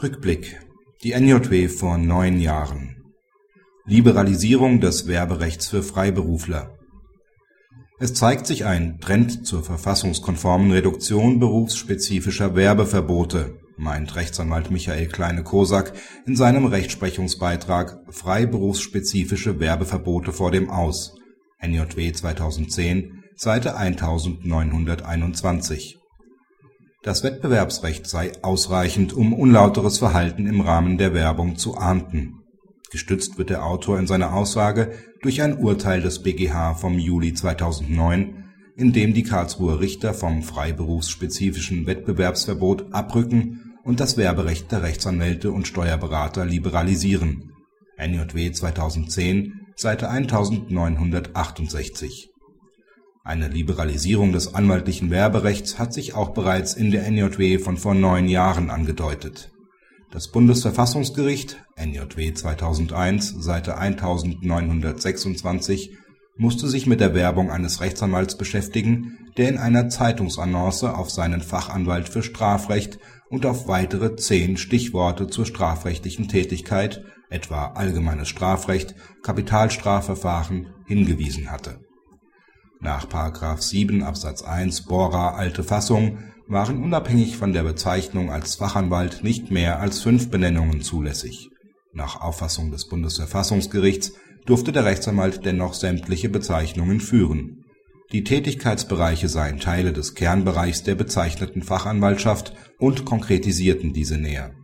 Rückblick. Die NJW vor neun Jahren. Liberalisierung des Werberechts für Freiberufler. Es zeigt sich ein Trend zur verfassungskonformen Reduktion berufsspezifischer Werbeverbote, meint Rechtsanwalt Michael Kleine-Kosak in seinem Rechtsprechungsbeitrag Freiberufsspezifische Werbeverbote vor dem Aus. (NJW 2010, Seite 1921). Das Wettbewerbsrecht sei ausreichend, um unlauteres Verhalten im Rahmen der Werbung zu ahnden. Gestützt wird der Autor in seiner Aussage durch ein Urteil des BGH vom Juli 2009, in dem die Karlsruher Richter vom freiberufsspezifischen Wettbewerbsverbot abrücken und das Werberecht der Rechtsanwälte und Steuerberater liberalisieren (NJW 2010, Seite 1968). Eine Liberalisierung des anwaltlichen Werberechts hat sich auch bereits in der NJW von vor neun Jahren angedeutet. Das Bundesverfassungsgericht (NJW 2001, Seite 1926) musste sich mit der Werbung eines Rechtsanwalts beschäftigen, der in einer Zeitungsannonce auf seinen Fachanwalt für Strafrecht und auf weitere zehn Stichworte zur strafrechtlichen Tätigkeit (etwa Allgemeines Strafrecht, Kapitalstrafverfahren) hingewiesen hatte. Nach § 7 Absatz 1 Bora alte Fassung waren unabhängig von der Bezeichnung als Fachanwalt nicht mehr als fünf Benennungen zulässig. Nach Auffassung des Bundesverfassungsgerichts durfte der Rechtsanwalt dennoch sämtliche Bezeichnungen führen. Die Tätigkeitsbereiche seien Teile des Kernbereichs der bezeichneten Fachanwaltschaft und konkretisierten diese näher